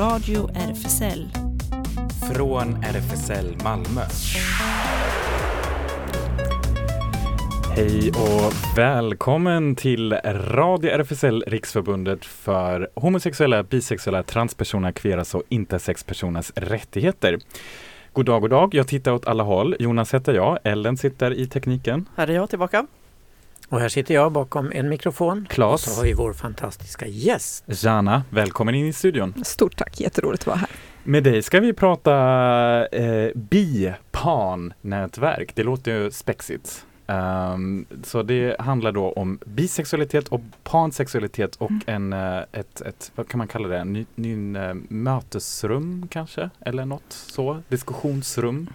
Radio RFSL. Från RFSL Malmö. Hej och välkommen till Radio RFSL Riksförbundet för homosexuella, bisexuella, transpersoner, kveras och intersexpersoners rättigheter. God dag, god dag. Jag tittar åt alla håll. Jonas heter jag. Ellen sitter i tekniken. Här är jag tillbaka. Och här sitter jag bakom en mikrofon. Klas. Och så har vi vår fantastiska gäst. Jana, välkommen in i studion. Stort tack, jätteroligt att vara här. Med dig ska vi prata eh, bi-pan-nätverk. Det låter ju spexigt. Um, så det handlar då om bisexualitet och pansexualitet och en, uh, ett, ett, vad kan man kalla det, ny, ny uh, mötesrum kanske? Eller något så, diskussionsrum.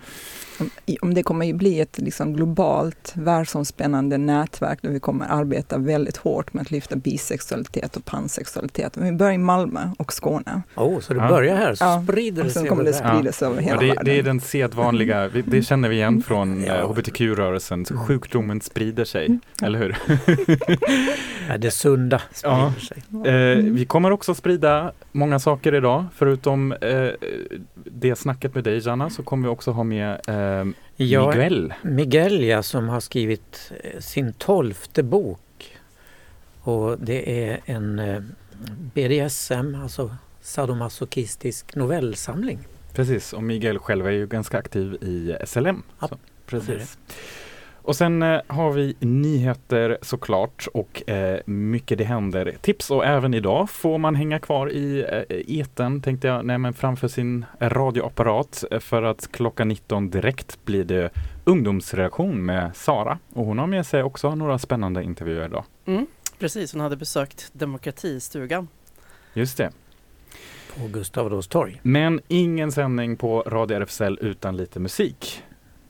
Om det kommer ju bli ett liksom globalt världsomspännande nätverk där vi kommer arbeta väldigt hårt med att lyfta bisexualitet och pansexualitet. Men vi börjar i Malmö och Skåne. Oh, så det börjar här, så ja. sprider det sig. Sen kommer det sprida sig över hela ja, det, världen. Det är den sedvanliga, det känner vi igen från ja. uh, hbtq-rörelsen, så sjukdomen sprider sig, mm. eller hur? ja, det sunda sprider ja. sig. Eh, vi kommer också sprida många saker idag, förutom eh, det snacket med dig Janna, så kommer vi också ha med eh, ja, Miguel. Miguel ja, som har skrivit sin tolfte bok. Och det är en eh, BDSM, alltså sadomasochistisk novellsamling. Precis, och Miguel själv är ju ganska aktiv i SLM. Ja, precis. Och sen eh, har vi nyheter såklart och eh, mycket det händer. Tips och även idag får man hänga kvar i eh, eten tänkte jag, nej men framför sin radioapparat för att klockan 19 direkt blir det ungdomsreaktion med Sara och hon har med sig också några spännande intervjuer idag. Mm, precis, hon hade besökt Demokratistugan. Just det. På Gustav Adolfs torg. Men ingen sändning på Radio RFSL utan lite musik.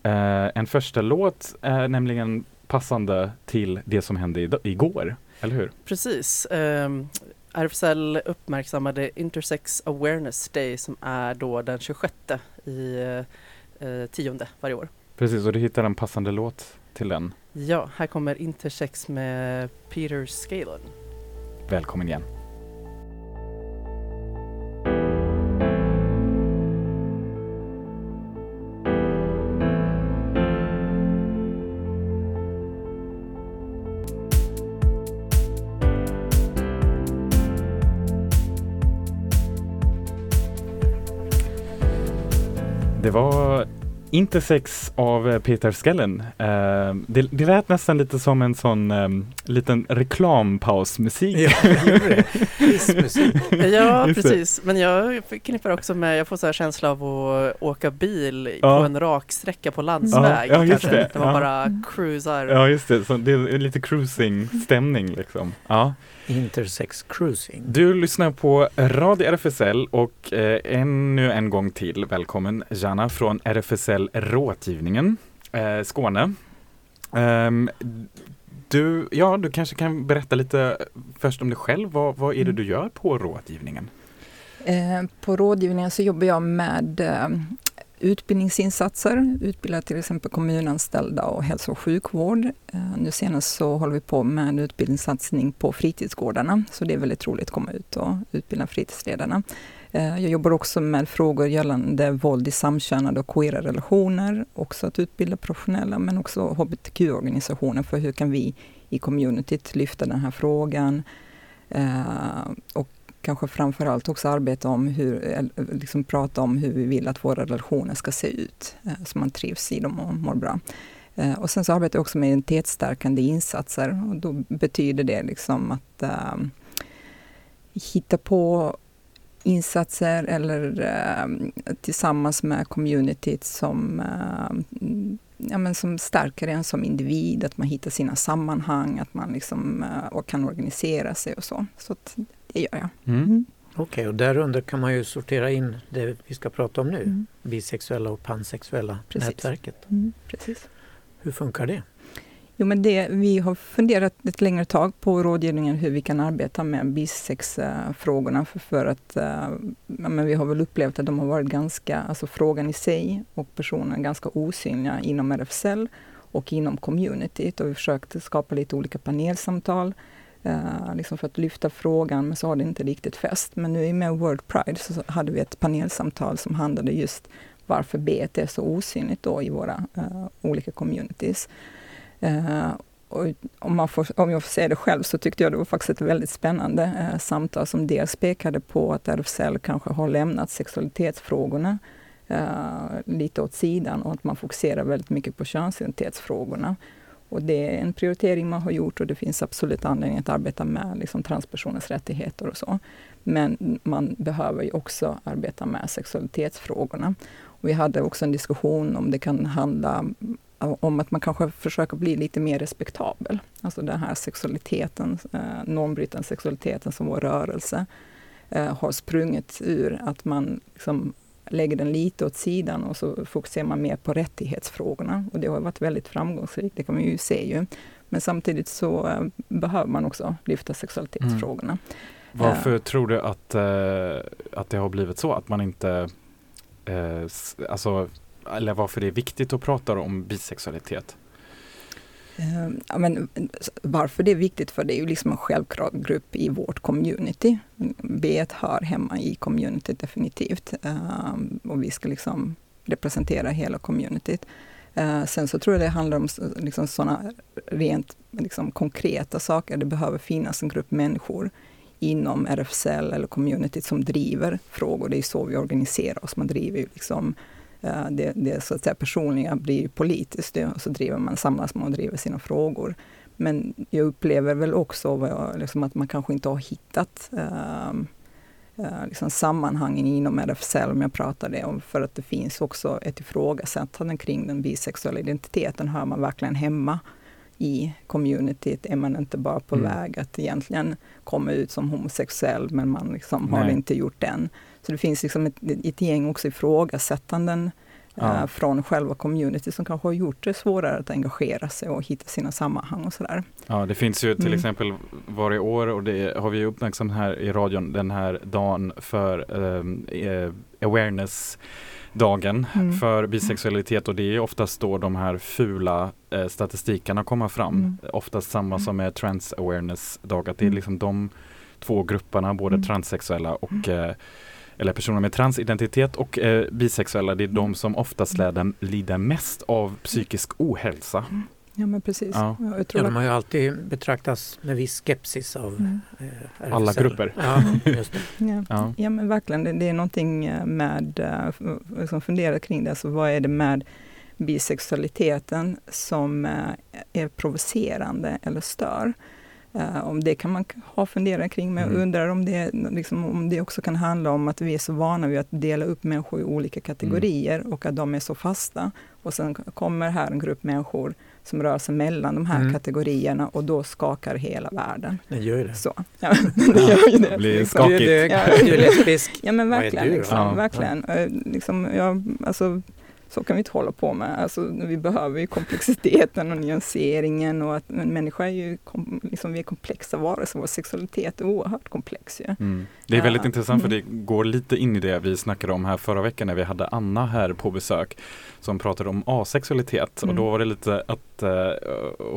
Uh, en första låt är nämligen passande till det som hände igår, eller hur? Precis. Um, RFSL uppmärksammade Intersex Awareness Day som är då den 26 i uh, tionde varje år. Precis, och du hittar en passande låt till den. Ja, här kommer Intersex med Peter Scalen. Välkommen igen. Intersex av Peter Skellen. Uh, det, det lät nästan lite som en sån um, liten reklampausmusik. Ja, ja precis. Men jag knippar också med, jag får så här känsla av att åka bil ja. på en raksträcka på landsväg. Ja, just det. det var ja. bara cruisar. Ja, just det. Så det är lite cruising-stämning liksom. Ja. Intersex cruising. Du lyssnar på Radio RFSL och eh, ännu en gång till välkommen Jana från RFSL Rådgivningen eh, Skåne. Um, du, ja, du kanske kan berätta lite först om dig själv. Vad, vad är det du gör på rådgivningen? Eh, på rådgivningen så jobbar jag med eh, utbildningsinsatser, utbildar till exempel kommunanställda och hälso och sjukvård. Nu senast så håller vi på med en utbildningssatsning på fritidsgårdarna, så det är väldigt roligt att komma ut och utbilda fritidsledarna. Eh, jag jobbar också med frågor gällande våld i samkönade och queera relationer, också att utbilda professionella, men också hbtq-organisationer för hur kan vi i communityt lyfta den här frågan. Eh, och kanske framförallt också arbeta om hur, liksom prata om hur vi vill att våra relationer ska se ut, eh, så man trivs i dem och mår bra. Och sen så arbetar jag också med identitetsstärkande insatser och då betyder det liksom att äh, hitta på insatser eller äh, tillsammans med communityt som, äh, ja, men som stärker en som individ, att man hittar sina sammanhang, att man liksom, och kan organisera sig och så. Så det gör jag. Mm. Mm. Okej, okay, och därunder kan man ju sortera in det vi ska prata om nu, Mm. bisexuella och pansexuella Precis. nätverket. Precis. Hur funkar det? Jo, men det, vi har funderat ett längre tag på rådgivningen hur vi kan arbeta med bisexfrågorna för, för att eh, ja, men vi har väl upplevt att de har varit ganska, alltså frågan i sig och personen ganska osynliga inom RFSL och inom communityt och vi försökte skapa lite olika panelsamtal eh, liksom för att lyfta frågan, men så har det inte riktigt fäst. Men nu i med World Pride så hade vi ett panelsamtal som handlade just varför B är så osynligt då i våra uh, olika communities. Eh, och om, man får, om jag får säga det själv så tyckte jag det var faktiskt ett väldigt spännande eh, samtal som dels pekade på att RFSL kanske har lämnat sexualitetsfrågorna eh, lite åt sidan och att man fokuserar väldigt mycket på könsidentitetsfrågorna. Och det är en prioritering man har gjort och det finns absolut anledning att arbeta med liksom, transpersoners rättigheter och så. Men man behöver ju också arbeta med sexualitetsfrågorna. Och vi hade också en diskussion om det kan handla om att man kanske försöker bli lite mer respektabel. Alltså den här sexualiteten, eh, normbrytande sexualiteten som vår rörelse eh, har sprungit ur. Att man liksom lägger den lite åt sidan och så fokuserar man mer på rättighetsfrågorna. Och det har varit väldigt framgångsrikt, det kan man ju se ju. Men samtidigt så eh, behöver man också lyfta sexualitetsfrågorna. Mm. Varför uh, tror du att, uh, att det har blivit så? Att man inte uh, alltså eller varför det är viktigt att prata om bisexualitet? Ehm, ja, men, varför det är viktigt, för det är ju liksom en självklar grupp i vårt community. B hör hemma i communityt definitivt. Ehm, och vi ska liksom representera hela communityt. Ehm, sen så tror jag det handlar om liksom sådana rent liksom, konkreta saker. Det behöver finnas en grupp människor inom RFSL eller communityt som driver frågor. Det är så vi organiserar oss. Man driver ju liksom det, det så att säga personliga blir politiskt och så driver man, samlas man och driver sina frågor. Men jag upplever väl också jag, liksom att man kanske inte har hittat uh, uh, liksom sammanhangen inom RFSL, om jag pratade om, för att det finns också ett ifrågasättande kring den bisexuella identiteten. Hör man verkligen hemma i communityt? Är man inte bara på mm. väg att egentligen komma ut som homosexuell, men man liksom har inte gjort det än? Så det finns liksom ett, ett gäng också ifrågasättanden ja. eh, från själva community som kanske har gjort det svårare att engagera sig och hitta sina sammanhang och sådär. Ja, det finns ju till mm. exempel varje år och det har vi uppmärksammat här i radion den här dagen för ehm, eh, awareness dagen mm. för bisexualitet och det är oftast då de här fula eh, statistikerna kommer fram. Mm. Oftast samma som med trans awareness dag, att det är mm. liksom de två grupperna, både mm. transsexuella och mm. eh, eller personer med transidentitet och eh, bisexuella, det är de som oftast lider, lider mest av psykisk ohälsa. Mm. Ja men precis. Ja. Jag tror ja, de har ju alltid betraktats med viss skepsis av mm. eh, Alla grupper. Ja, just det. Ja. ja. Ja. men verkligen, det, det är någonting eh, med, liksom fundera kring det, alltså vad är det med bisexualiteten som uh, är provocerande eller stör? Uh, om det kan man ha funderat kring, men jag mm. undrar om det, liksom, om det också kan handla om att vi är så vana vid att dela upp människor i olika kategorier mm. och att de är så fasta. Och sen kommer här en grupp människor som rör sig mellan de här mm. kategorierna och då skakar hela världen. Det gör ju det. Så. Ja, det gör ju det. Det blir liksom. skakigt. Du, är lesbisk. Ja men verkligen. Liksom, ja. verkligen. Ja. Liksom, jag, alltså, så kan vi inte hålla på med. Alltså, vi behöver ju komplexiteten och nyanseringen och att en människa är ju kom, liksom, vi är komplexa varelser, vår sexualitet är oerhört komplex. Ja. Mm. Det är väldigt ja. intressant för det går lite in i det vi snackade om här förra veckan när vi hade Anna här på besök som pratade om asexualitet mm. och då var det lite att uh,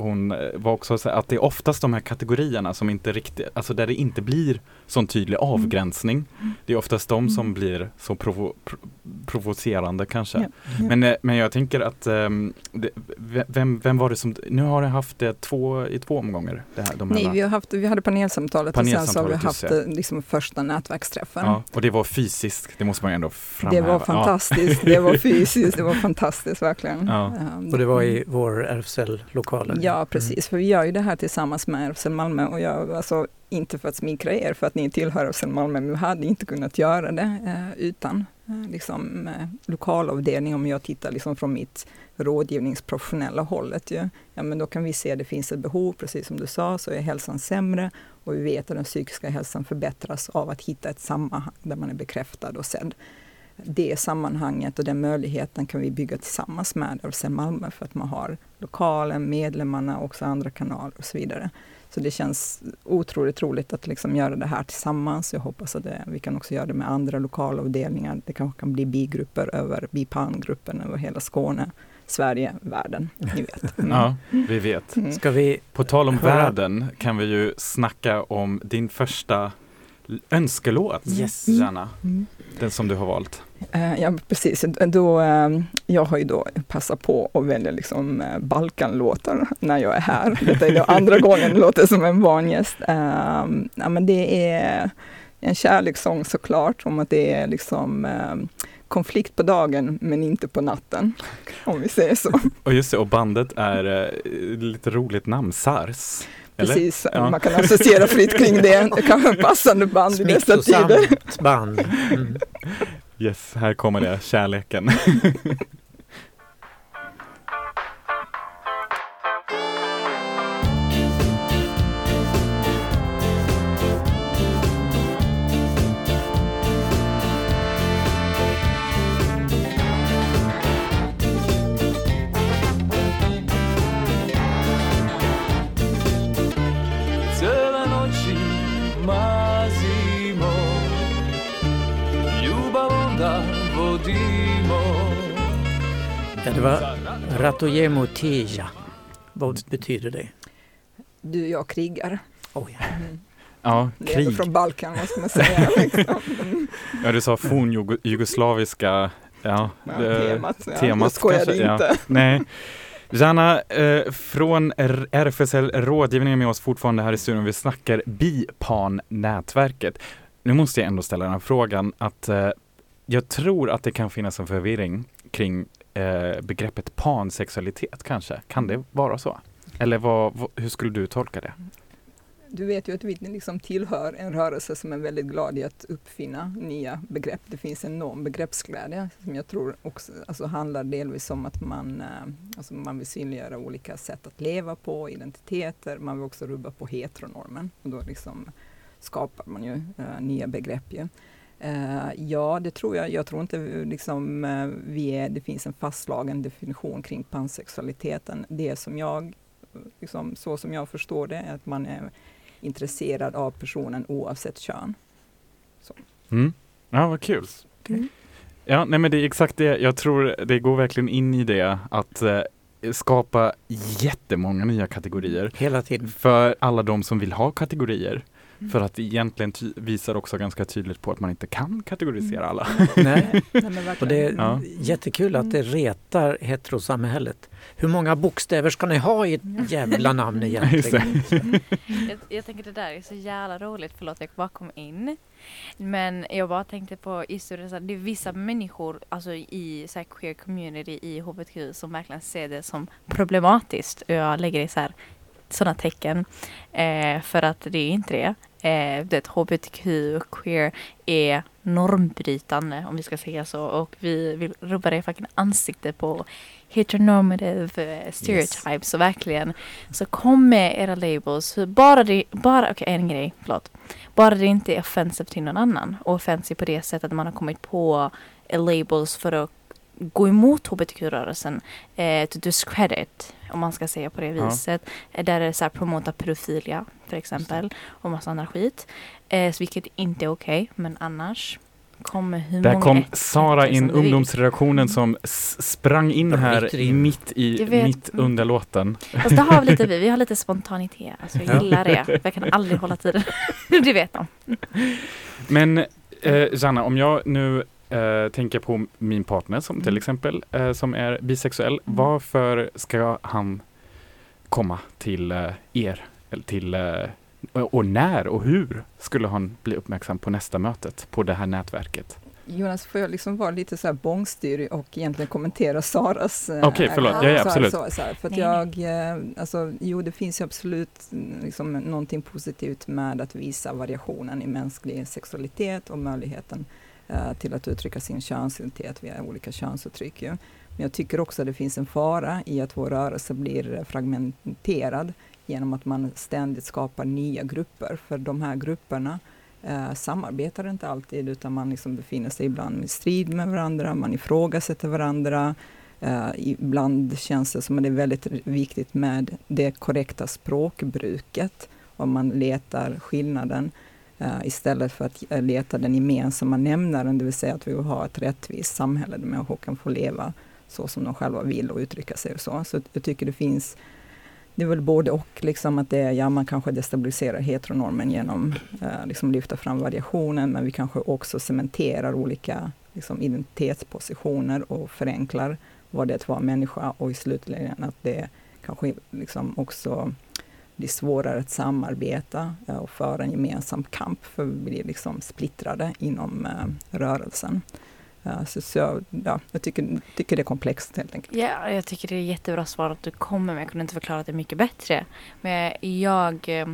hon var också så att det är oftast de här kategorierna som inte riktigt, alltså där det inte blir sån tydlig mm. avgränsning. Mm. Det är oftast de som mm. blir så provo provocerande kanske. Ja. Ja. Men, eh, men jag tänker att um, det, vem, vem var det som, nu har ni haft det två, i två omgångar? Här, de Nej, vi, har haft, vi hade panelsamtalet, panelsamtalet och sen så har vi haft det, liksom första nätverksträffen. Ja, och det var fysiskt, det måste man ändå framhäva. Det var fantastiskt, det var fysiskt, det var fantastiskt verkligen. Ja. Um, och det var i vår RFSL-lokal? Ja, precis, mm. för vi gör ju det här tillsammans med RFSL Malmö och jag, alltså, inte för att smickra er för att ni tillhör RFSL Malmö, men vi hade inte kunnat göra det eh, utan eh, liksom, eh, lokalavdelning om jag tittar liksom från mitt rådgivningsprofessionella hållet. Ju. Ja, men då kan vi se att det finns ett behov, precis som du sa, så är hälsan sämre och vi vet att den psykiska hälsan förbättras av att hitta ett sammanhang där man är bekräftad och sedd. Det sammanhanget och den möjligheten kan vi bygga tillsammans med RFSL Malmö för att man har lokalen, medlemmarna, också andra kanaler och så vidare. Så det känns otroligt roligt att liksom göra det här tillsammans. Jag hoppas att det, vi kan också göra det med andra lokalavdelningar. Det kanske kan bli bigrupper över BIPAN-gruppen över hela Skåne. Sverige, världen, ni vet. Mm. Ja, vi vet. Mm. Ska vi På tal om Höra. världen kan vi ju snacka om din första önskelåt, Yes. Janna. Mm. Den som du har valt. Eh, Ja, precis. Då, eh, jag har ju då passat på att välja liksom eh, Balkanlåtar när jag är här. Detta är då andra gången det låter som en barngäst. Ja, men det är en kärlekssång såklart, om att det är liksom konflikt på dagen men inte på natten, om vi säger så. Och just det, och bandet är lite roligt namn, Sars. Eller? Precis, Ja. man kan associera fritt kring det. Det kan vara en passande band i dessa tider. band? Mm. Yes, här kommer det, kärleken. Ja, det var Ratojemo Tija. Vad betyder det? Du, jag krigar. Mm. Ja, är ändå krig. från Balkan, vad ska man säga. Liksom. Mm. Ja, du sa fornjugoslaviska, ja, Ja, temat. Ja, temat jag skojade kanske, ja. inte. Nej. Janna, eh, från RFSL Rådgivning är med oss fortfarande här i studion. Vi snackar BIPAN-nätverket. Nu måste jag ändå ställa den här frågan att eh, jag tror att det kan finnas en förvirring kring eh, begreppet pansexualitet kanske. Kan det vara så? Eller vad, vad, hur skulle du tolka det? Du vet ju att vi liksom tillhör en rörelse som är väldigt glad i att uppfinna nya begrepp. Det finns en enorm begreppsglädje som jag tror också alltså handlar delvis om att man, eh, alltså man vill synliggöra olika sätt att leva på, identiteter. Man vill också rubba på heteronormen och då liksom skapar man ju eh, nya begrepp. Ju. Eh, ja, det tror jag. Jag tror inte liksom, eh, vi är, det finns en fastslagen definition kring pansexualiteten. Det som jag, liksom, så som jag förstår det, är att man är intresserad av personen oavsett kön. Mm. Ja, vad kul. Mm. Ja, nej men det är exakt det. Jag tror det går verkligen in i det att eh, skapa jättemånga nya kategorier hela tiden. för alla de som vill ha kategorier. Mm. För att det egentligen ty- visar också ganska tydligt på att man inte kan kategorisera alla. Nej. Nej. Och det är Ja. jättekul att det retar heterosamhället. Hur många bokstäver ska ni ha i ett jävla namn egentligen? Jag, jag tänker det där är så jävla roligt, förlåt jag bara kom in. Men jag bara tänkte på just det, det är vissa människor alltså i så här, queer community i hbtq som verkligen ser det som problematiskt. Och jag lägger det så här sådana tecken. Eh, för att det är inte det. Eh, det hbtq och queer är normbrytande om vi ska säga så. Och vi vill rubba det fucking ansikte på heteronormative eh, stereotypes. Så verkligen så kom med era labels. Bara det, bara, okej en grej, förlåt. Bara det inte är offensive till någon annan. Och offensive på det sättet att man har kommit på labels för att gå emot hbtq-rörelsen. Eh, to discredit, om man ska säga på det Ja. viset. Eh, där är så här promota pedofilia, för exempel. Och massa annan skit. Eh, vilket inte är okej, men annars kommer hur Där många kom Sara in, ungdomsredaktionen som sprang in här in. mitt, i, mitt under låten. Fast det har vi lite vi, vi har lite spontanitet. Alltså jag Ja. gillar det. Jag kan aldrig hålla tiden. det vet de. Men eh, Janna, om jag nu eh, tänker på min partner som till Mm. exempel eh, som är bisexuell. Mm. Varför ska han komma till eh, er? Eller till, eh, och, när och hur skulle han bli uppmärksam på nästa mötet på det här nätverket? Jonas, får jag liksom vara lite så här bångstyrig och egentligen kommentera Saras... eh, Okej, förlåt. Ja, ja, absolut. Så, så här, för att Nej, jag, eh, alltså, jo det finns ju absolut mm, liksom, någonting positivt med att visa variationen i mänsklig sexualitet och möjligheten eh, till att uttrycka sin könsidentitet via olika könsuttryck. Ju. Men jag tycker också att det finns en fara i att vår rörelse blir fragmenterad genom att man ständigt skapar nya grupper. För de här grupperna eh, samarbetar inte alltid utan man liksom befinner sig ibland i strid med varandra, man ifrågasätter varandra. Eh, ibland känns det som att det är väldigt viktigt med det korrekta språkbruket om man letar skillnaden Eh, istället för att leta den gemensamma nämnaren, det vill säga att vi vill ha ett rättvist samhälle där människor kan få leva så som de själva vill och uttrycka sig och så. Så jag tycker det finns det är väl både och, liksom att det är, ja man kanske destabiliserar heteronormen genom eh, liksom lyfta fram variationen, men vi kanske också cementerar olika liksom, identitetspositioner och förenklar vad det är att vara människa och i slutändan att det kanske liksom också det är svårare att samarbeta och föra en gemensam kamp, för vi blir liksom splittrade inom eh, rörelsen. Så, så ja, jag tycker, tycker det är komplext helt enkelt. Ja, jag tycker det är jättebra svar att du kommer med. Jag kunde inte förklara det mycket bättre. Men jag eh,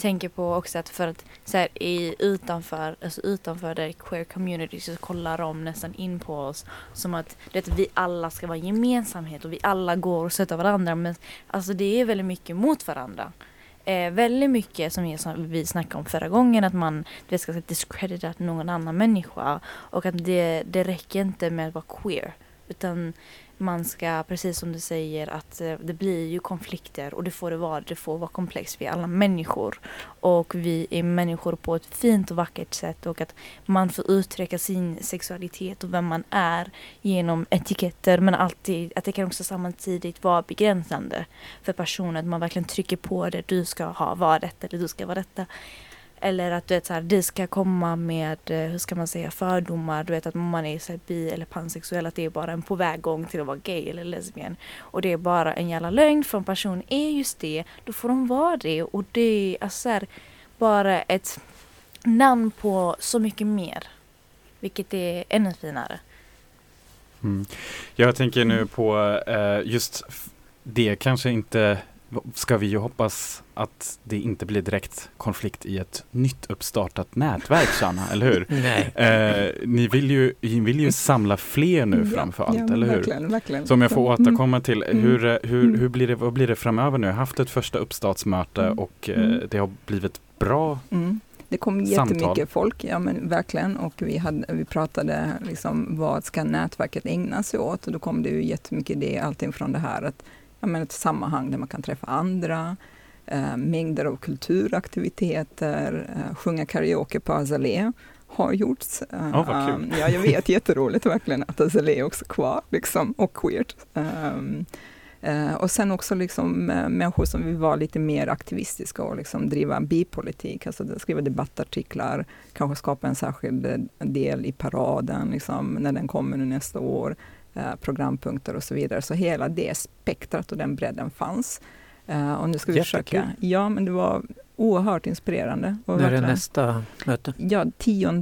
tänker på också att för att så här, i, utanför, alltså utanför det queer community så kollar de nästan in på oss som att vet, vi alla ska vara gemensamhet och vi alla går och stöttar varandra. Men alltså det är väldigt mycket mot varandra eh, väldigt mycket som, som vi snackade om förra gången att man det ska discredita någon annan människa och att det, det räcker inte med att vara queer utan man ska, precis som du säger, att eh, det blir ju konflikter och det får det vara. Det får vara komplext. Vi är alla människor och vi är människor på ett fint och vackert sätt och att man får uttrycka sin sexualitet och vem man är genom etiketter men alltid att det kan också samtidigt vara begränsande för personen. Att man verkligen trycker på det. Du ska ha, vara detta eller du ska vara detta. Eller att du vet, så här, det ska komma med, eh, hur ska man säga, fördomar. Du vet att man är så här, bi eller pansexuell, att det är bara en på till att vara gay eller lesbian. Och det är bara en jävla lögn för en person är just det, då får de vara det. Och det är alltså här, bara ett namn på så mycket mer. Vilket är ännu finare. Mm. Jag tänker nu på eh, just det kanske inte ska vi ju hoppas att det inte blir direkt konflikt i ett nytt uppstartat nätverk, Shanna, eller hur? Nej. Eh, ni, vill ju, ni vill ju samla fler nu framför allt, ja, eller hur? Verkligen, verkligen. Så om jag får Mm. återkomma till, Mm. hur, eh, hur, Mm. hur blir det, vad blir det framöver nu? Jag har haft ett första uppstartsmöte Mm. och eh, det har blivit bra. Mm. Det kom Samtal. jättemycket folk, ja men verkligen. Och vi, hade, vi pratade liksom vad ska nätverket ägna sig åt? Och då kom det ju jättemycket idé, allting från det här att ja, men ett sammanhang där man kan träffa andra, eh, mängder av kulturaktiviteter, eh, sjunga karaoke på Azalea har gjorts. Eh, Ja, vad kul. ja, jag vet, jätteroligt verkligen att Azalea är också kvar, liksom, och queert. Um, Eh, och sen också liksom, eh, människor som vill vara lite mer aktivistiska och liksom driva bipolitik, alltså skriva debattartiklar, kanske skapa en särskild eh, del i paraden liksom, när den kommer nästa år, eh, programpunkter och så vidare. Så hela det spektrat och den bredden fanns. Eh, och nu ska vi Jättekul. försöka. Ja, men det var oerhört inspirerande. Och När är nästa möte? Ja, 10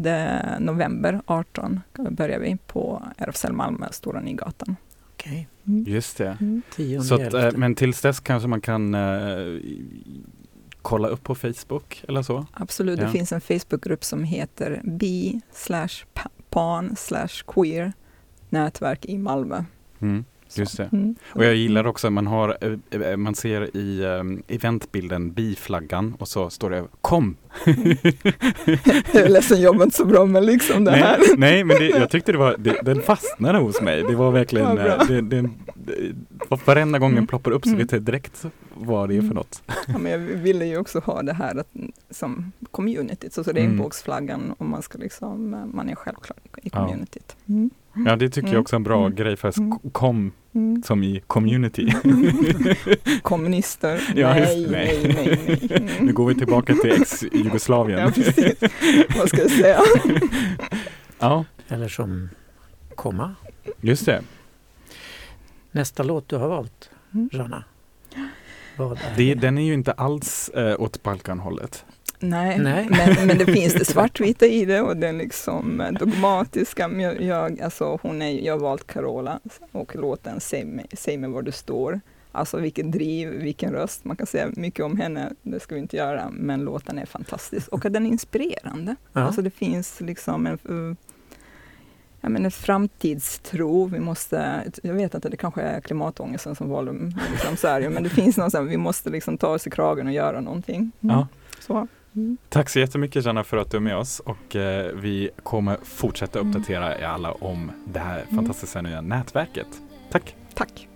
november 18 börjar vi på RFSL Malmö, Stora Nygatan. Okej, Mm. Just det. Mm. Så att, eh, men tills dess kanske man kan eh, kolla upp på Facebook eller så? Absolut, Ja. det finns en Facebookgrupp som heter bi slash pan slash queer nätverk i Malmö. Mm. Just det. Mm. Och jag gillar också, man, har, eh, eh, man ser i um, eventbilden biflaggan och så står det Kom! Jag är ledsen, jobbar inte så bra med liksom det här. nej, nej, men det, jag tyckte det var, det, den fastnade hos mig. Det var verkligen, Ja, eh, det, det, det, varenda gång den Mm. ploppar upp så Mm. vet jag direkt vad det är för något. Ja, men jag ville ju också ha det här att, som communityt, så, så regnbågsflaggan och man ska liksom, man är självklar i Ja. communityt. Mm. Ja, det tycker jag Mm. också är en bra Mm. grej för Mm. kom Mm. som i community. Kommunister, Ja, just- nej, nej. nej, nej, nej. Nu går vi tillbaka till ex-Jugoslavien. Ja, precis. Vad ska jag säga? ja, Eller som komma. just det. Nästa låt du har valt, Mm. Rana. Vad är det. Den är ju inte alls eh, åt Balkanhållet. Nej, Nej. Men, men det finns det svartvita i det och den liksom eh, dogmatiska. Men Jag, jag, alltså hon är, jag har valt Carola och låten Säg mig, Säg mig var du står. Alltså vilken driv, vilken röst. Man kan säga mycket om henne, det ska vi inte göra, men låten är fantastisk och den är inspirerande. Ja. Alltså det finns liksom en, eh, ja, men en framtidstro. Vi måste, jag vet inte, det kanske är klimatångesten som valde liksom så här, men det finns någon sån, vi måste liksom ta oss i kragen och göra någonting. Mm. Ja. Så. Mm. Tack så jättemycket Janna för att du är med oss och eh, vi kommer fortsätta Mm. uppdatera er alla om det här Mm. fantastiska nya nätverket. Tack! Tack.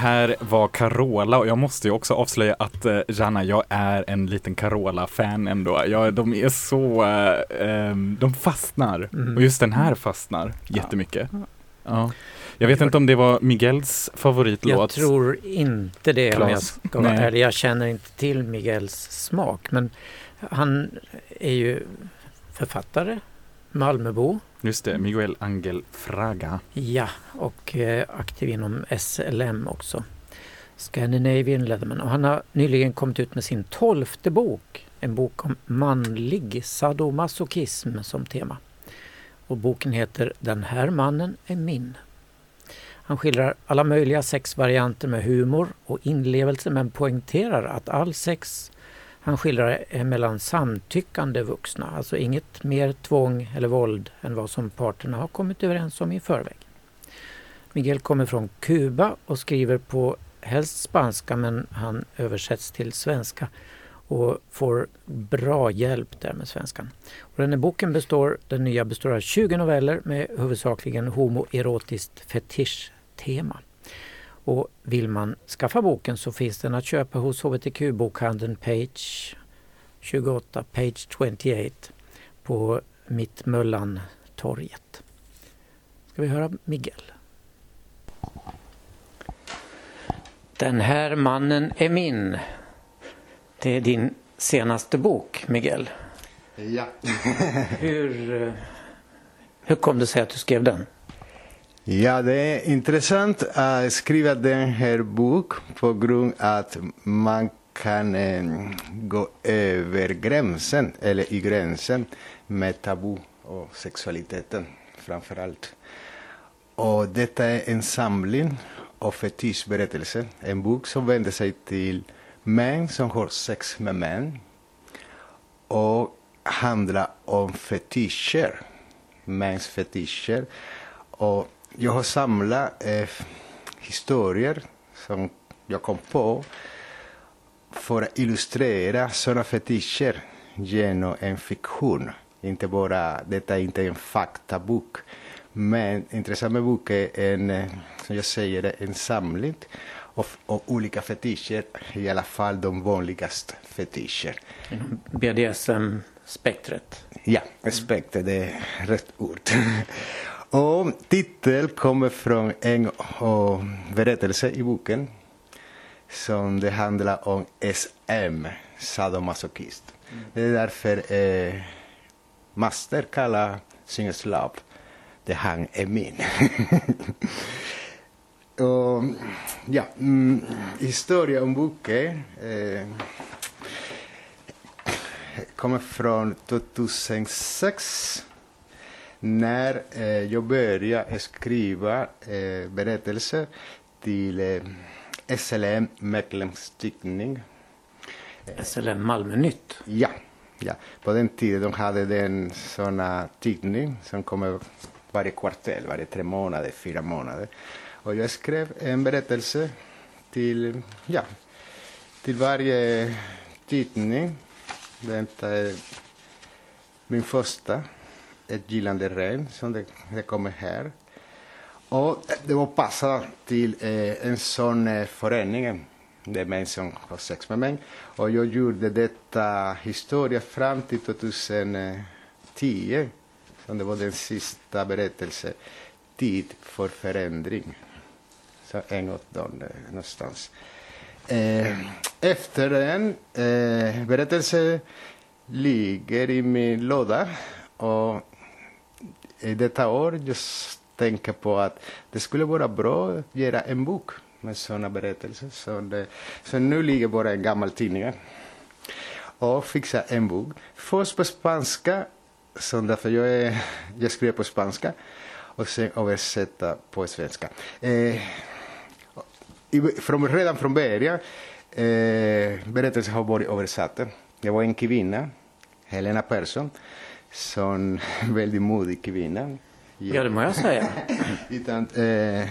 Här var Carola och jag måste ju också avslöja att eh, Janna, jag är en liten Carola-fan ändå. Jag, de är så, eh, ehm, de fastnar. Mm. Och just den här fastnar jättemycket. Ja. Jag vet inte om det var Miguels favoritlåt. Jag tror inte det om jag Klas. ska vara ärlig. Jag känner inte till Miguels smak. Men han är ju författare, Malmöbo. Just det, Miguel Angel Fraga. Ja, och eh, aktiv inom SLM också. Scandinavian Leatherman. Och han har nyligen kommit ut med sin tolfte bok. En bok om manlig sadomasochism som tema. Och boken heter Den här mannen är min. Han skildrar alla möjliga sexvarianter med humor och inlevelse men poängterar att all sex han skildrar eh, mellan samtyckande vuxna, alltså inget mer tvång eller våld än vad som parterna har kommit överens om i förväg. Miguel kommer från Kuba och skriver på helst spanska men han översätts till svenska och får bra hjälp där med svenskan. Och den här boken består, den nya består av 20 noveller med huvudsakligen homoerotiskt fetisch-tema. Och vill man skaffa boken så finns den att köpa hos hbtq-bokhandeln Page 28, Page 28 på Mittmöllan-torget. Ska vi höra Miguel? Den här mannen är min. Det är din senaste bok, Miguel. Ja. Hur, eh, hur kom det sig att du skrev den? Ja, det är intressant att skriva den här boken på grund av att man kan eh, gå över gränsen, eller i gränsen, med tabu och sexualiteten framför allt. Och detta är en samling av fetischberättelser. En bok som vänder sig till män som har sex med män och handlar om fetischer, mäns fetischer. Och jag har samlat eh, historier som jag kom på för att illustrera sådana fetischer genom en fiktion. Inte bara, detta är inte en faktabok. Men intressant med boken är en, eh, som jag säger, en samling av, av olika fetischer, i alla fall de vanligaste fetischer. BDSM-spektret. Ja, respekt det är rätt ord. Och titel kommer från en av berättelse i boken som det handlar om SM, sadomasochist. Det är därför eh, Master kallar sin slav det han är min. och, ja, mm, historia om boken eh, kommer från 2006 när eh, jag började skriva eh, berättelser till eh, SLM medlemstiftning. SLM Malmö Nytt. Ja, ja, på den tiden de hade den såna tidning som kommer varje kvartal, varje tre månader, fyra månader. Och jag skrev en berättelse till, ja, till varje tidning. Är min första, ett gillande regn, som det, det kommer här. Och det var passat till eh, en sån eh, förening, eh, det är män som har sex med män. Och jag gjorde detta historia fram till 2010, som det var den sista berättelsen, Tid för förändring. Så en åt dagen eh, någonstans. Eh, efter den eh, berättelsen ligger i min låda och i detta år just tänker på att det skulle vara bra att göra en bok med sådana berättelser. Så, det, så nu ligger bara en gammal tidning och fixa en bok. Först på spanska, så därför jag, är, jag skriver på spanska och sen översätta på svenska. Eh, från, redan från början, eh, berättelsen har varit översatt. Det var en kvinna, Helena Persson, som väldigt modig kvinna. Ja, det må jag säga. Utan, eh,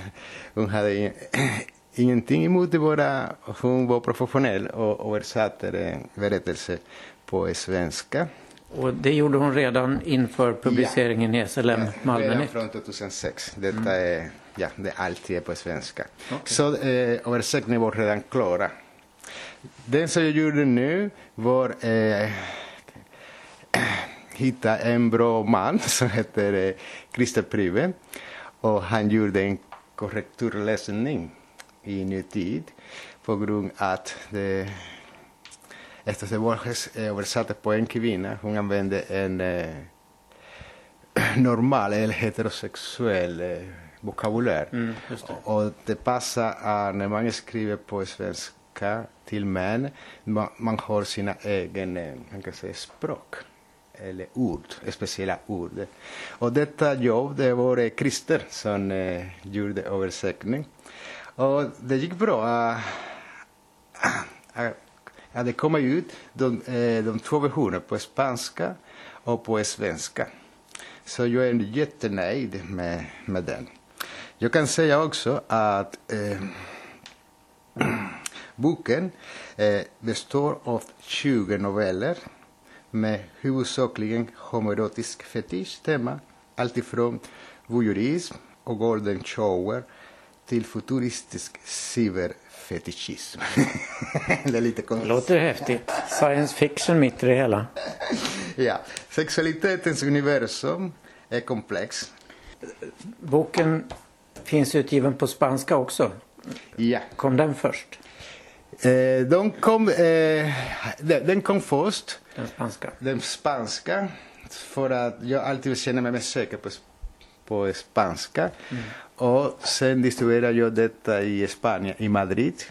hon hade in, ingenting emot det, bara hon var professionell och översatte en berättelse på svenska. Och det gjorde hon redan inför publiceringen i SLM Malmö Redan från 2006. Detta är, ja, det alltid är på svenska. Så eh, översättningen var redan klara. Den som jag gjorde nu var eh, hitta en bra man som heter eh, Christer Pryve. Och han gjorde en korrekturläsning i nutid på grund att det Eftersom Borges översatte på en kvinna, hon använde en eh, normal eller heterosexuell eh, vokabulär. Mm, det. Och det passar att när man skriver på svenska till män, man, man har sina egen eh, man kan säga, språk eller ord, speciella ord. Och detta jobb, det var Christer som eh, gjorde översättning. Och det gick bra. Ah, Ja, det kom ut de, eh, de två versionerna på spanska och på svenska. Så jag är jättenöjd med, med den. Jag kan säga också att eh, boken eh, består av 20 noveller med huvudsakligen homoerotisk fetisch-tema. Alltifrån voyeurism och golden shower till futuristisk cyberfetischism. det är lite konstigt. Låter häftigt. Science fiction mitt i det hela. Ja, sexualitetens universum är komplex. Boken finns utgiven på spanska också. Ja. Kom den först? Eh, de kom, eh, den den kom först, Den spanska. den spanska, för att jag alltid känner mig mest säker på, på spanska. Och sen distribuerar jag detta i Spanien, i Madrid.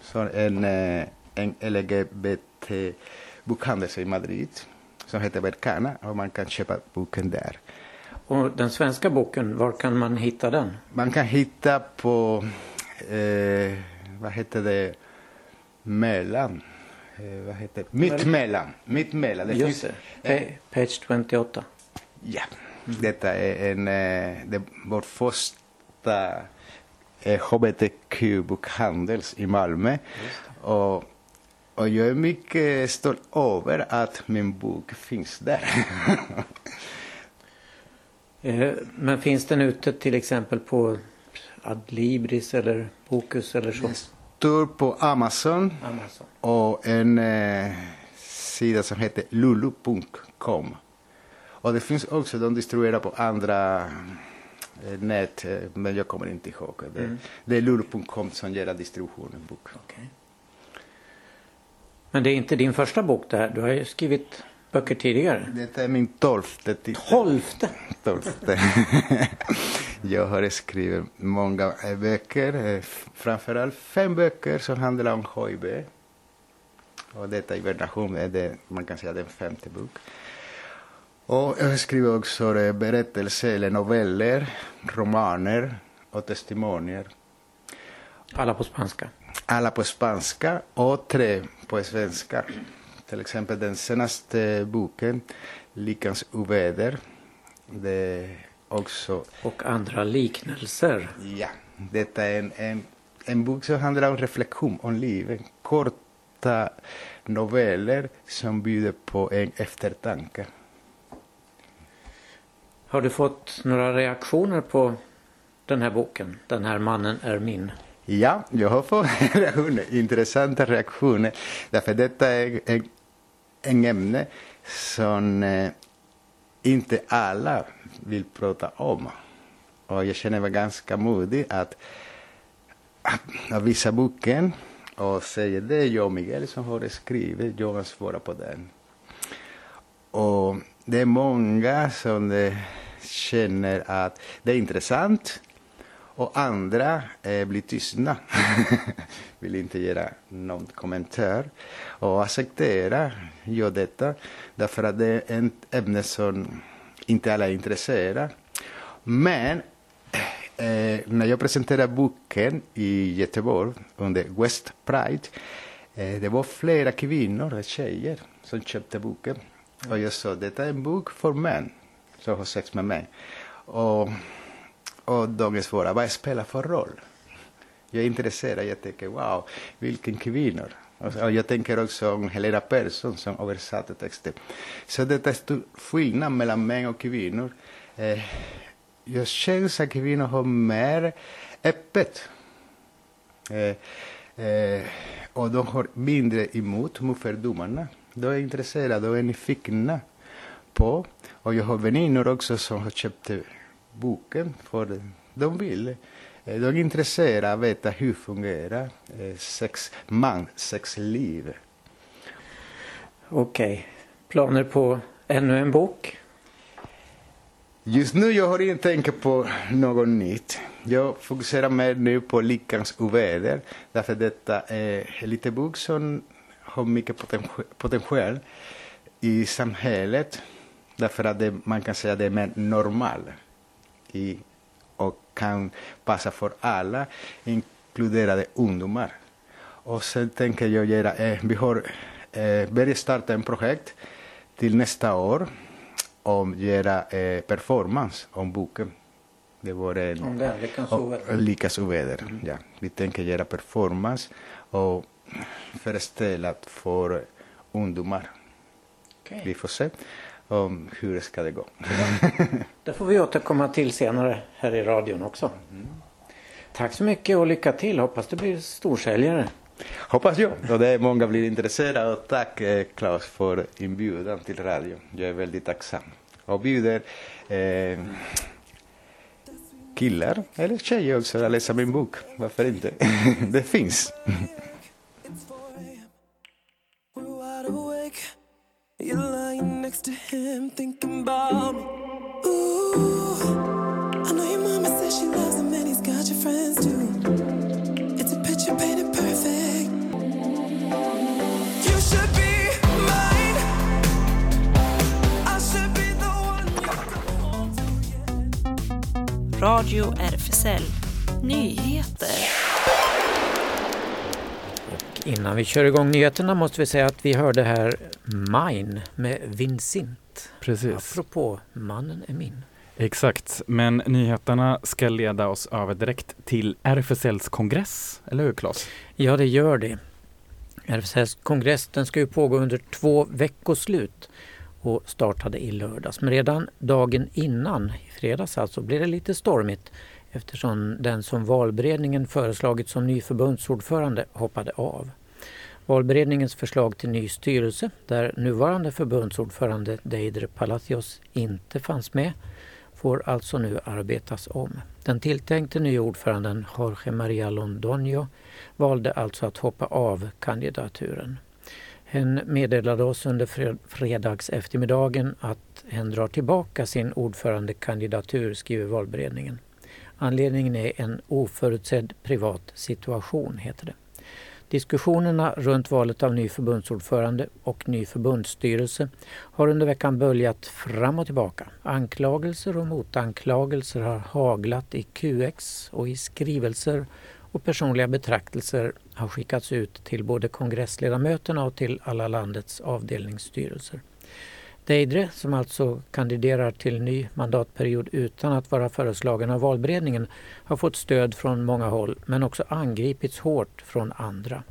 Så en, eh, en LGBT-bokhandel i Madrid som heter Bercana och man kan köpa boken där. Och den svenska boken, var kan man hitta den? Man kan hitta på, eh, vad heter det, mellan, vad heter det, mittmellan, mittmellan. Det Just finns- det. Pa- Page 28. Ja, detta är en, eh, det, vår första eh, hbtq-bokhandel i Malmö. Och, och jag är mycket stolt över att min bok finns där. Eh, Men finns den ute till exempel på Adlibris eller Bokus eller så? Står på Amazon Amazon. och en eh, sida som heter lulu.com. Och det finns också, de distribuerar på andra eh, nät, eh, men jag kommer inte ihåg. Det, Mm. det är lulu.com som ger distributionen bok. Okej. Men det är inte din första bok det här. Du har ju skrivit böcker tidigare. Detta är min tolfte titel. Tolfte! Tolfte. jag har skrivit många eh, böcker, eh, framförallt fem böcker som handlar om HIV. Och detta i version är det, man kan säga, den femte bok. Och jag har skrivit också eh, berättelser eller noveller, romaner och testimonier. Alla på spanska. Alla på spanska och tre på svenska. Till exempel den senaste boken, Likans oväder. Det också, Och andra liknelser. ja, detta är en, en, en bok som handlar om reflektion om livet. Korta noveller som bjuder på en eftertanke. Har du fått några reaktioner på den här boken? Den här mannen är min. Ja, jag har fått reaktioner, intressanta reaktioner. Därför detta är en, en ämne som eh, inte alla vill prata om. Och jag känner mig ganska modig att, att visa boken och säga det är jag och Miguel som har skrivit, jag ansvarar på den. Och det är många som eh, känner att det är intressant och andra eh, blir tystna. Vill inte göra någon kommentar. Och acceptera jag detta. Därför att det är ett ämne som inte alla är intresserade. Men eh, när jag presenterade boken i Göteborg under West Pride. Eh, det var flera kvinnor, och tjejer, som köpte boken. Och jag sa, detta är en bok för män som har sex med män. Och och de svarar, vad spelar för roll? Jag är intresserad, jag tänker wow, vilken kvinnor Och, jag tänker också om Helena Persson som översatte texten. Så det är stor skillnad mellan män och kvinnor. Eh, jag känner att kvinnor har mer öppet. Eh, eh, och de har mindre emot mot fördomarna. De är intresserade och är nyfikna på. Och jag har väninnor också som har köpt boken för de vill. De är intresserade av att veta hur fungerar eh, sex man, sexliv. Okej. Planer på ännu en bok? Just nu jag har inte tänkt på något nytt. Jag fokuserar mer nu på Lyckans oväder. Därför detta är en liten bok som har mycket poten- potential i samhället. Därför att det, man kan säga att det är mer normal i, och kan passa för alla, inkluderade ungdomar. Och sen tänker jag göra, eh, vi har eh, börjat starta en projekt till nästa år om göra eh, performance om boken. Det var en... Om den, Lyckans oväder. Lyckas oväder, ja. Vi tänker göra performance och föreställa för ungdomar. Okej. Vi får se om hur det ska det gå. Det får vi återkomma till senare här i radion också. Tack så mycket och lycka till. Hoppas det blir storsäljare. Hoppas jag. Och det är många blir intresserade. Och tack eh, Claes för inbjudan till radio. Jag är väldigt tacksam. Och bjuder eh, killar eller tjejer också att läsa min bok. Varför inte? det finns. Next to him, thinking about me. Ooh, I know your mama says she loves him and he's got your friends too. It's a picture painted perfect. You should be mine. I should be the one you go home to. Radio RFSL Nyheter. Innan vi kör igång nyheterna måste vi säga att vi hörde här Mine med Vincent. Precis. Apropå Mannen är min. Exakt, men nyheterna ska leda oss över direkt till RFSLs kongress, eller hur Claes? Ja, det gör det. RFSLs kongress den ska ju pågå under två veckoslut och startade i lördags. Men redan dagen innan, i fredags alltså, blev det lite stormigt eftersom den som valberedningen föreslagit som ny förbundsordförande hoppade av. Valberedningens förslag till ny styrelse, där nuvarande förbundsordförande Deidre Palacios inte fanns med, får alltså nu arbetas om. Den tilltänkte nya ordföranden Jorge Maria Londoño valde alltså att hoppa av kandidaturen. Hen meddelade oss under fredags eftermiddagen att hen drar tillbaka sin ordförandekandidatur, skriver valberedningen. Anledningen är en oförutsedd privat situation, heter det. Diskussionerna runt valet av ny förbundsordförande och ny förbundsstyrelse har under veckan böljat fram och tillbaka. Anklagelser och motanklagelser har haglat i QX och i skrivelser och personliga betraktelser har skickats ut till både kongressledamöterna och till alla landets avdelningsstyrelser. Deidre, som alltså kandiderar till ny mandatperiod utan att vara föreslagen av valberedningen, har fått stöd från många håll men också angripits hårt från andra.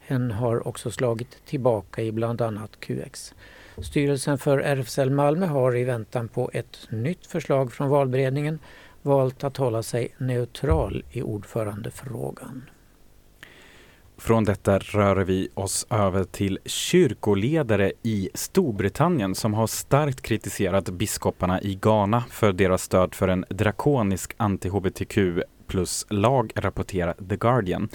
Hen har också slagit tillbaka i bland annat QX. Styrelsen för RFSL Malmö har i väntan på ett nytt förslag från valberedningen valt att hålla sig neutral i ordförandefrågan. Från detta rör vi oss över till kyrkoledare i Storbritannien som har starkt kritiserat biskoparna i Ghana för deras stöd för en drakonisk anti-hbtq plus lag, rapporterar The Guardian.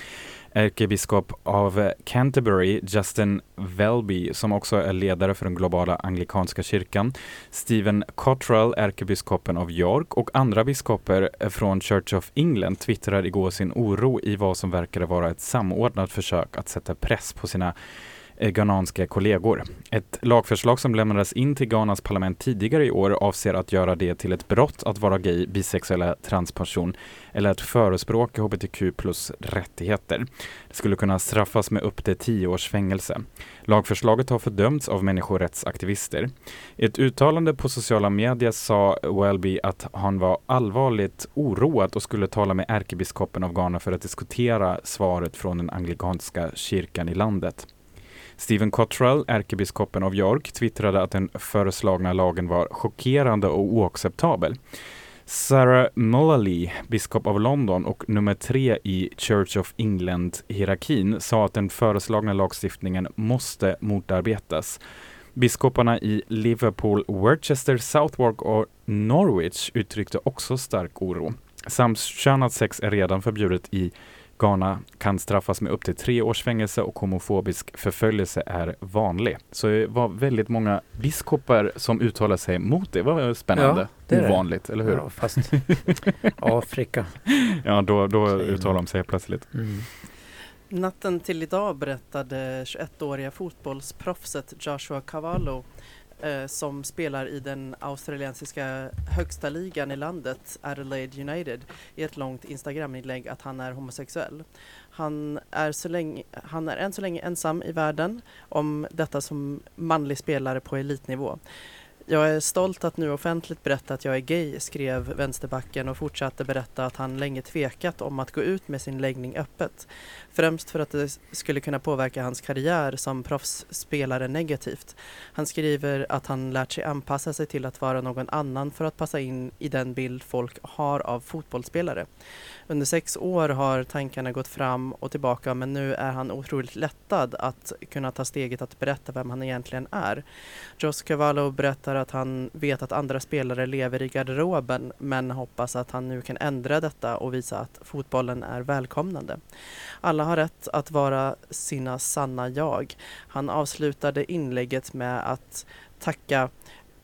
Ärkebiskop av Canterbury, Justin Welby, som också är ledare för den globala anglikanska kyrkan, Stephen Cottrell, ärkebiskopen av York. Och andra biskoper från Church of England twittrar igår sin oro i vad som verkade vara ett samordnat försök att sätta press på sina Eh, ghananska kollegor. Ett lagförslag som lämnades in till Ghanas parlament tidigare i år avser att göra det till ett brott att vara gay, bisexuell eller transperson eller att förespråka hbtq plus rättigheter. Det skulle kunna straffas med upp till tio års fängelse. Lagförslaget har fördömts av människorättsaktivister. I ett uttalande på sociala medier sa Welby att han var allvarligt oroad och skulle tala med ärkebiskopen av Ghana för att diskutera svaret från den anglikanska kyrkan i landet. Stephen Cottrell, ärkebiskopen av York, twittrade att den föreslagna lagen var chockerande och oacceptabel. Sarah Mullally, biskop av London och nummer tre i Church of England-hierarkin, sa att den föreslagna lagstiftningen måste motarbetas. Biskoparna i Liverpool, Worcester, Southwark och Norwich uttryckte också stark oro. Samkönat sex är redan förbjudet i Ghana, kan straffas med upp till tre års fängelse och homofobisk förföljelse är vanlig. Så det var väldigt många biskopar som uttalade sig mot det. Det var spännande. Ja, det är det. Ovanligt, eller hur? Ja, fast Afrika. Ja, då, då uttalar man. de sig plötsligt. Mm. Natten till idag berättade 21-åriga fotbollsproffset Joshua Cavallo eh, som spelar i den australiensiska högsta ligan i landet, Adelaide United, i ett långt Instagram-inlägg att han är homosexuell. Han är, så länge, han är än så länge ensam i världen om detta som manlig spelare på elitnivå. Jag är stolt att nu offentligt berätta att jag är gay, skrev vänsterbacken och fortsatte berätta att han länge tvekat om att gå ut med sin läggning öppet. Främst för att det skulle kunna påverka hans karriär som proffsspelare negativt. Han skriver att han lärt sig anpassa sig till att vara någon annan för att passa in i den bild folk har av fotbollsspelare. Under sex år har tankarna gått fram och tillbaka men nu är han otroligt lättad att kunna ta steget att berätta vem han egentligen är. Jos Cavallo berättar att han vet att andra spelare lever i garderoben men hoppas att han nu kan ändra detta och visa att fotbollen är välkomnande. Alla har rätt att vara sina sanna jag. Han avslutade inlägget med att tacka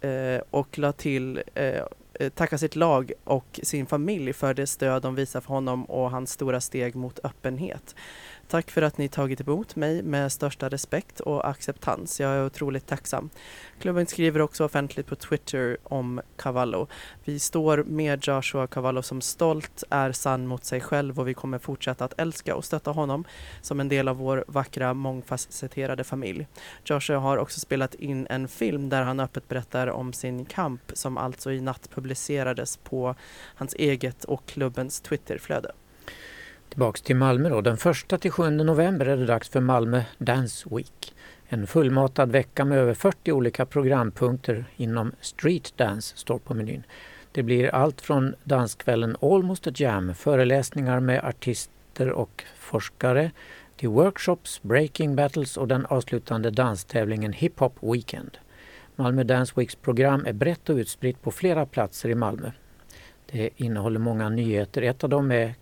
eh, och la till eh, eh, tacka sitt lag och sin familj för det stöd de visar för honom och hans stora steg mot öppenhet. Tack för att ni tagit emot mig med största respekt och acceptans. Jag är otroligt tacksam. Klubben skriver också offentligt på Twitter om Cavallo. Vi står med Joshua Cavallo som stolt är sann mot sig själv och vi kommer fortsätta att älska och stötta honom som en del av vår vackra mångfacetterade familj. Joshua har också spelat in en film där han öppet berättar om sin kamp som alltså i natt publicerades på hans eget och klubbens Twitterflöde. Tillbaks till Malmö då. Den första till 7 november är det dags för Malmö Dance Week. En fullmatad vecka med över 40 olika programpunkter inom Street Dance står på menyn. Det blir allt från danskvällen Almost a Jam, föreläsningar med artister och forskare till workshops, breaking battles och den avslutande danstävlingen Hip Hop Weekend. Malmö Dance Weeks program är brett och utspritt på flera platser i Malmö. Det innehåller många nyheter. Ett av dem är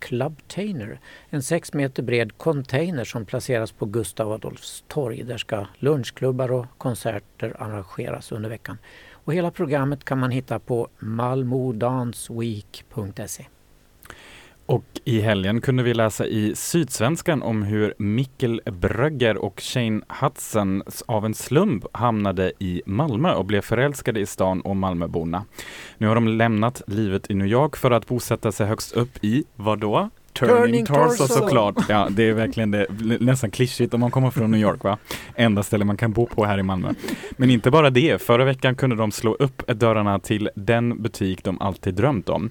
Clubtainer, en sex meter bred container som placeras på Gustav Adolfs torg. Där ska lunchklubbar och konserter arrangeras under veckan. Och hela programmet kan man hitta på malmodanceweek.se. Och i helgen kunde vi läsa i Sydsvenskan om hur Mikkel Brögger och Shane Hudson av en slump hamnade i Malmö och blev förälskade i stan och Malmöborna. Nu har de lämnat livet i New York för att bosätta sig högst upp i, vadå? Turning Torso. såklart. Ja, det är verkligen det, nästan klyschigt om man kommer från New York va? Enda ställe man kan bo på här i Malmö. Men inte bara det, förra veckan kunde de slå upp dörrarna till den butik de alltid drömt om.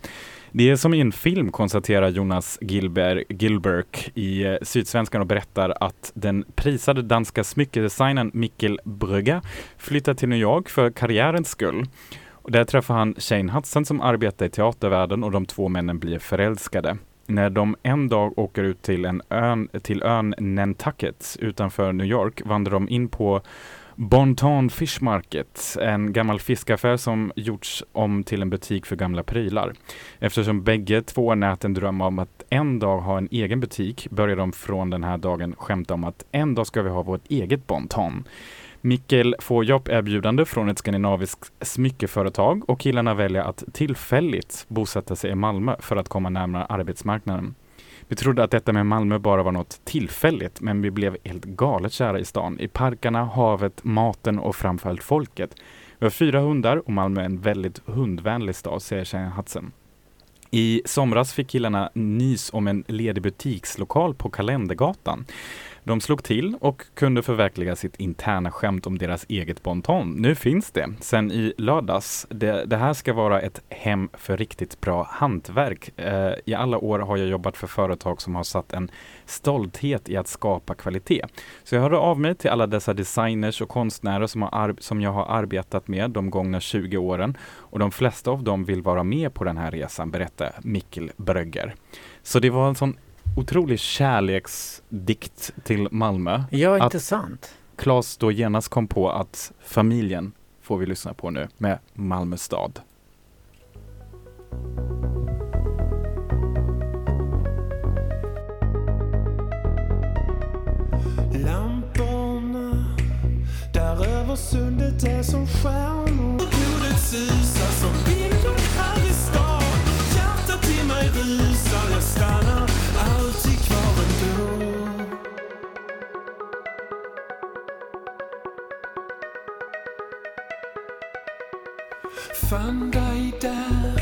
Det är som i en film konstaterar Jonas Gilber, Gilberg i eh, Sydsvenskan och berättar att den prisade danska smyckedesignern Mikkel Brygge flyttar till New York för karriärens skull. Och där träffar han Shane Hudson som arbetar i teatervärlden och de två männen blir förälskade. När de en dag åker ut till, en ön, till ön Nantucket utanför New York vandrar de in på Bonton Fish Market, en gammal fiskaffär som gjorts om till en butik för gamla prylar. Eftersom bägge två näten drömmer om att en dag ha en egen butik börjar de från den här dagen skämta om att en dag ska vi ha vårt eget Bonton. Mikkel får jobberbjudande från ett skandinaviskt smyckeföretag och killarna väljer att tillfälligt bosätta sig i Malmö för att komma närmare arbetsmarknaden. Vi trodde att detta med Malmö bara var något tillfälligt, men vi blev helt galet kära i stan. I parkerna, havet, maten och framförallt folket. Vi har fyra hundar och Malmö är en väldigt hundvänlig stad, säger tjejen Hudson. I somras fick killarna nys om en ledig butikslokal på Kalendergatan. De slog till och kunde förverkliga sitt interna skämt om deras eget bonton. Nu finns det, sen i lördags. Det, det här ska vara ett hem för riktigt bra hantverk. Eh, I alla år har jag jobbat för företag som har satt en stolthet i att skapa kvalitet. Så jag hörde av mig till alla dessa designers och konstnärer som, har som jag har arbetat med de gångna 20 åren. Och de flesta av dem vill vara med på den här resan, berättar Mikkel Brögger. Så det var en sån otrolig kärleksdikt till Malmö. Ja, intressant. Claes då genast kom på att familjen får vi lyssna på nu med Malmö stad. Lamporna där över sundet är som stjärnor. Blodet susar som Fann dig där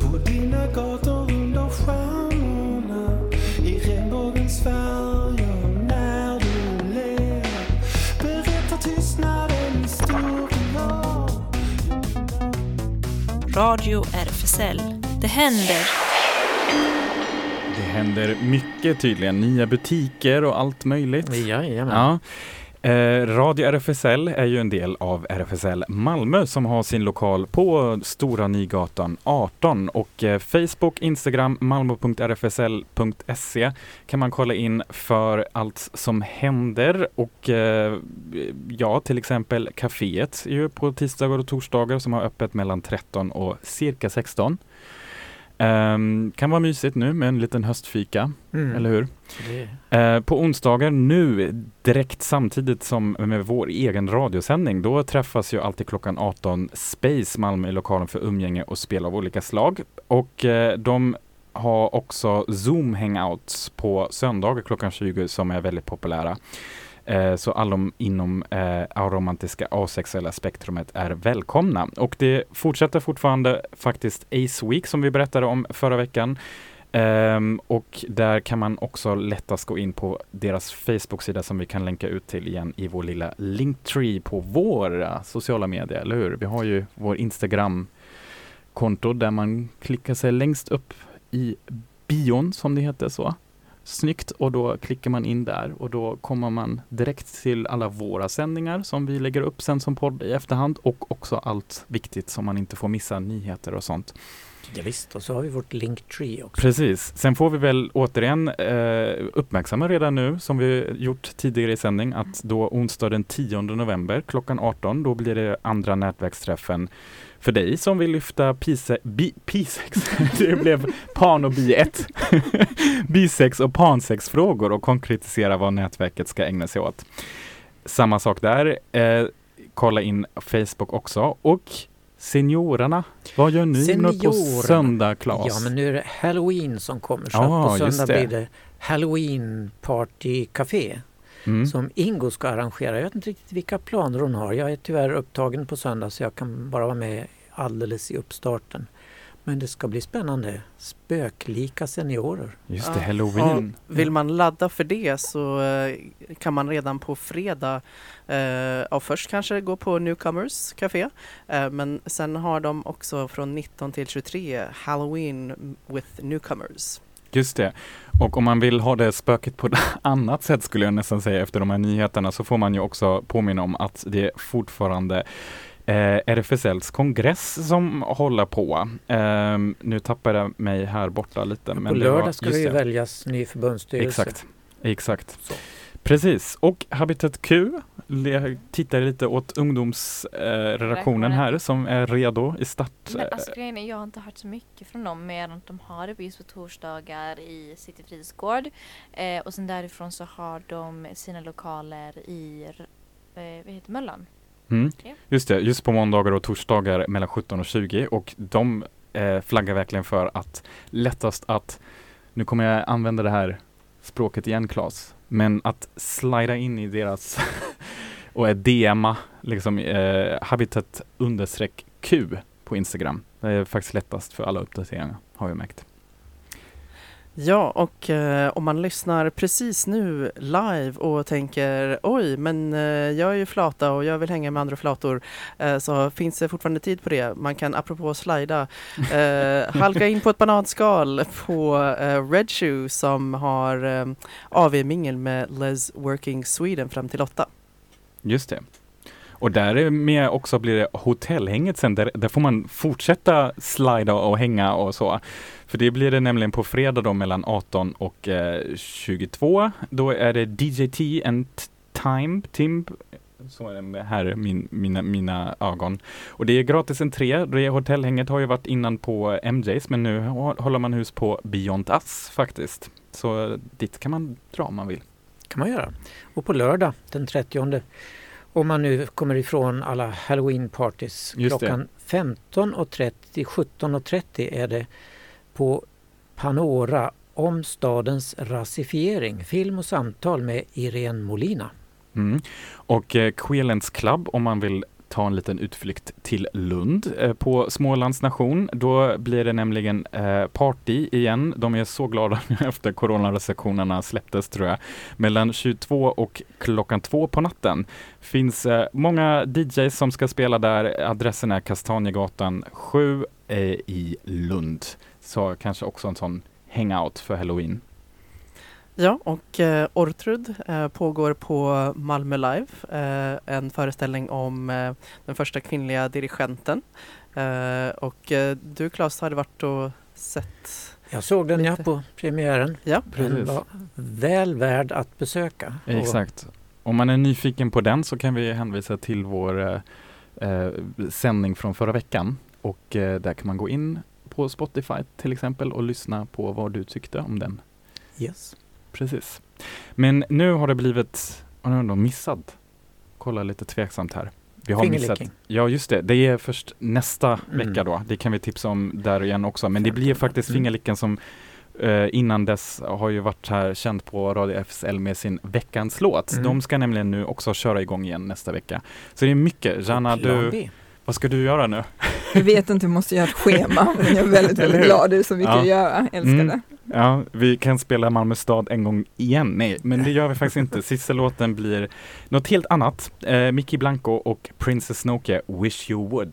på dina gator under stjärnorna i regnbågens färger när du ler berättar tystnaden historier Radio RFSL. Det händer. Det händer mycket tydligen, nya butiker och allt möjligt. Jajamän. Ja. Eh, Radio RFSL är ju en del av RFSL Malmö som har sin lokal på Stora Nygatan 18 och eh, Facebook, Instagram, malmo.rfsl.se kan man kolla in för allt som händer och eh, ja, till exempel kaféet är ju på tisdagar och torsdagar som har öppet mellan 13 och cirka 16. Ehm, kan vara mysigt nu med en liten höstfika, Mm. eller hur? Eh, på onsdagar nu, direkt samtidigt som med vår egen radiosändning, då träffas ju alltid klockan 18 Space Malmö i lokalen för umgänge och spel av olika slag. Och eh, de har också Zoom hangouts på söndagar klockan 20 som är väldigt populära. Eh, Så alla inom eh, aromantiska asexuella spektrumet är välkomna. Och det fortsätter fortfarande faktiskt Ace Week som vi berättade om förra veckan. Um, och där kan man också lättast gå in på deras Facebook-sida som vi kan länka ut till igen i vår lilla Linktree på våra sociala medier, eller hur? Vi har ju vår Instagram-konto där man klickar sig längst upp i bion som det heter så. Snyggt och då klickar man in där och då kommer man direkt till alla våra sändningar som vi lägger upp sen som podd i efterhand och också allt viktigt som man inte får missa, nyheter och sånt. ja, visst, och så har vi vårt Linktree också. Precis. Sen får vi väl återigen eh, uppmärksamma redan nu, som vi gjort tidigare i sändning, att då onsdag den 10 november klockan 18, då blir det andra nätverksträffen för dig som vill lyfta pise, bi, pisex, det blev pan och bi 1, bisex och pansexfrågor och konkretisera vad nätverket ska ägna sig åt. Samma sak där, eh, kolla in Facebook också och Seniorerna, vad gör ni på söndag Claes? Ja, men nu är det Halloween som kommer. Så att på söndag det. blir det Halloween Party Café Mm. som Ingo ska arrangera. Jag vet inte riktigt vilka planer hon har. Jag är tyvärr upptagen på söndag så jag kan bara vara med alldeles i uppstarten. Men det ska bli spännande. Spöklika seniorer. Just det, Ja. halloween. Och vill man ladda för det så eh, kan man redan på fredag, eh, ja, först kanske gå på Newcomers Café, eh, men sen har de också från 19 till 23 Halloween with Newcomers. Just det. Och om man vill ha det spöket på ett annat sätt skulle jag nästan säga efter de här nyheterna så får man ju också påminna om att det är fortfarande eh, RFSLs kongress som håller på. Ehm, nu tappade jag mig här borta lite. på det var- lördag ska det ju väljas ny förbundsstyrelse. Exakt. Exakt. Så. Precis. Och Habitat Q le- tittar lite åt ungdomsredaktionen eh, här som är redo i start. Men alltså grejen är, jag har inte hört så mycket från dem mer än att de har det på just på torsdagar i City fritidsgård. Eh, och sen därifrån så har de sina lokaler i eh, vad heter Möllan. Mm. Just det, just på måndagar och torsdagar mellan 17 och 20 och de eh, flaggar verkligen för att lättast att nu kommer jag använda det här språket igen Claes, men att slida in i deras och DMa liksom eh, habitat understreck Q på Instagram. Det är faktiskt lättast för alla uppdateringar har vi märkt. Ja, och eh, om man lyssnar precis nu live och tänker oj, men eh, jag är ju flata och jag vill hänga med andra flator eh, så finns det fortfarande tid på det. Man kan apropå slida eh, halka in på ett bananskal på eh, Red Shoe som har eh, AV-mingel med Les Working Sweden fram till åtta. Just det. Och där med också blir det hotellhänget sen, där, där får man fortsätta slida och hänga och så. För det blir det nämligen på fredag då mellan 18 och eh, 22. Då är det DJT and Time, Timb, så är det här min, mina, mina ögon. Och det är gratis entré. Det hotellhänget har ju varit innan på MJs men nu håller man hus på Beyond Us faktiskt. Så dit kan man dra om man vill. kan man göra. Och på lördag den 30 om man nu kommer ifrån alla halloween-parties klockan 15.30, 17.30 är det på Panora om stadens rasifiering. Film och samtal med Irene Molina. Mm. Och eh, Queerlands Club om man vill ta en liten utflykt till Lund eh, på Smålands nation. Då blir det nämligen eh, party igen. De är så glada nu efter coronarestriktionerna släpptes tror jag. Mellan 22 och klockan två på natten finns eh, många DJs som ska spela där. Adressen är Kastanjegatan 7 eh, i Lund. Så kanske också en sån hangout för halloween. Ja, och eh, Ortrud eh, pågår på Malmö Live, eh, en föreställning om eh, den första kvinnliga dirigenten. Eh, och eh, du Claes hade varit och sett Jag såg den ja Lite. på premiären. Ja, Den Precis. var väl värd att besöka. Och Exakt. Om man är nyfiken på den så kan vi hänvisa till vår eh, sändning från förra veckan. Och eh, där kan man gå in på Spotify till exempel och lyssna på vad du tyckte om den. Yes. Precis. Men nu har det blivit, har ändå missad? Kolla lite tveksamt här. Vi har missat. Ja just det, det är först nästa Mm. vecka då. Det kan vi tipsa om där igen också. Men det blir faktiskt Mm. fingerlicken som eh, innan dess har ju varit här känd på Radio FSL med sin veckans låt. Mm. De ska nämligen nu också köra igång igen nästa vecka. Så det är mycket. Plan du, B. vad ska du göra nu? Jag vet inte, jag måste göra ett schema, men jag är väldigt, väldigt glad. Det är så mycket Ja. att göra. Älskar Mm. det. Ja, vi kan spela Malmö stad en gång igen. Nej, men det gör vi faktiskt inte. Sista låten blir något helt annat. Eh, Mickey Blanco och Princess Nokia, Wish You Would.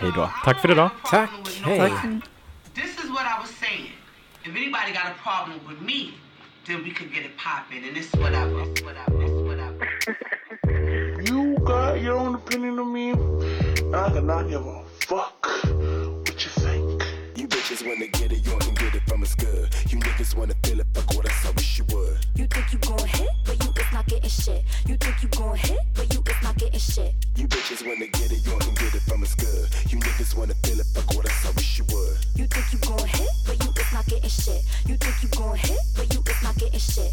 Hej då. Tack för idag. Tack, hej. This is what I was saying. If anybody got a problem with me, then we could get it popping. And this is what I was, what I was, what I was. You got your own opinion of me. I cannot give a fuck what you think. You bitches wanna get it, you can get it from us good. You niggas wanna feel it, fuck what I wish you would. You think you gon' hit, but you is not getting shit. You think you gon' hit, but you is not getting shit. You bitches wanna get it, you can get it from us good. You niggas wanna feel it, fuck what I wish you would. You think you gon' hit, but you is not getting shit. You think you gon' hit, but you is not getting shit.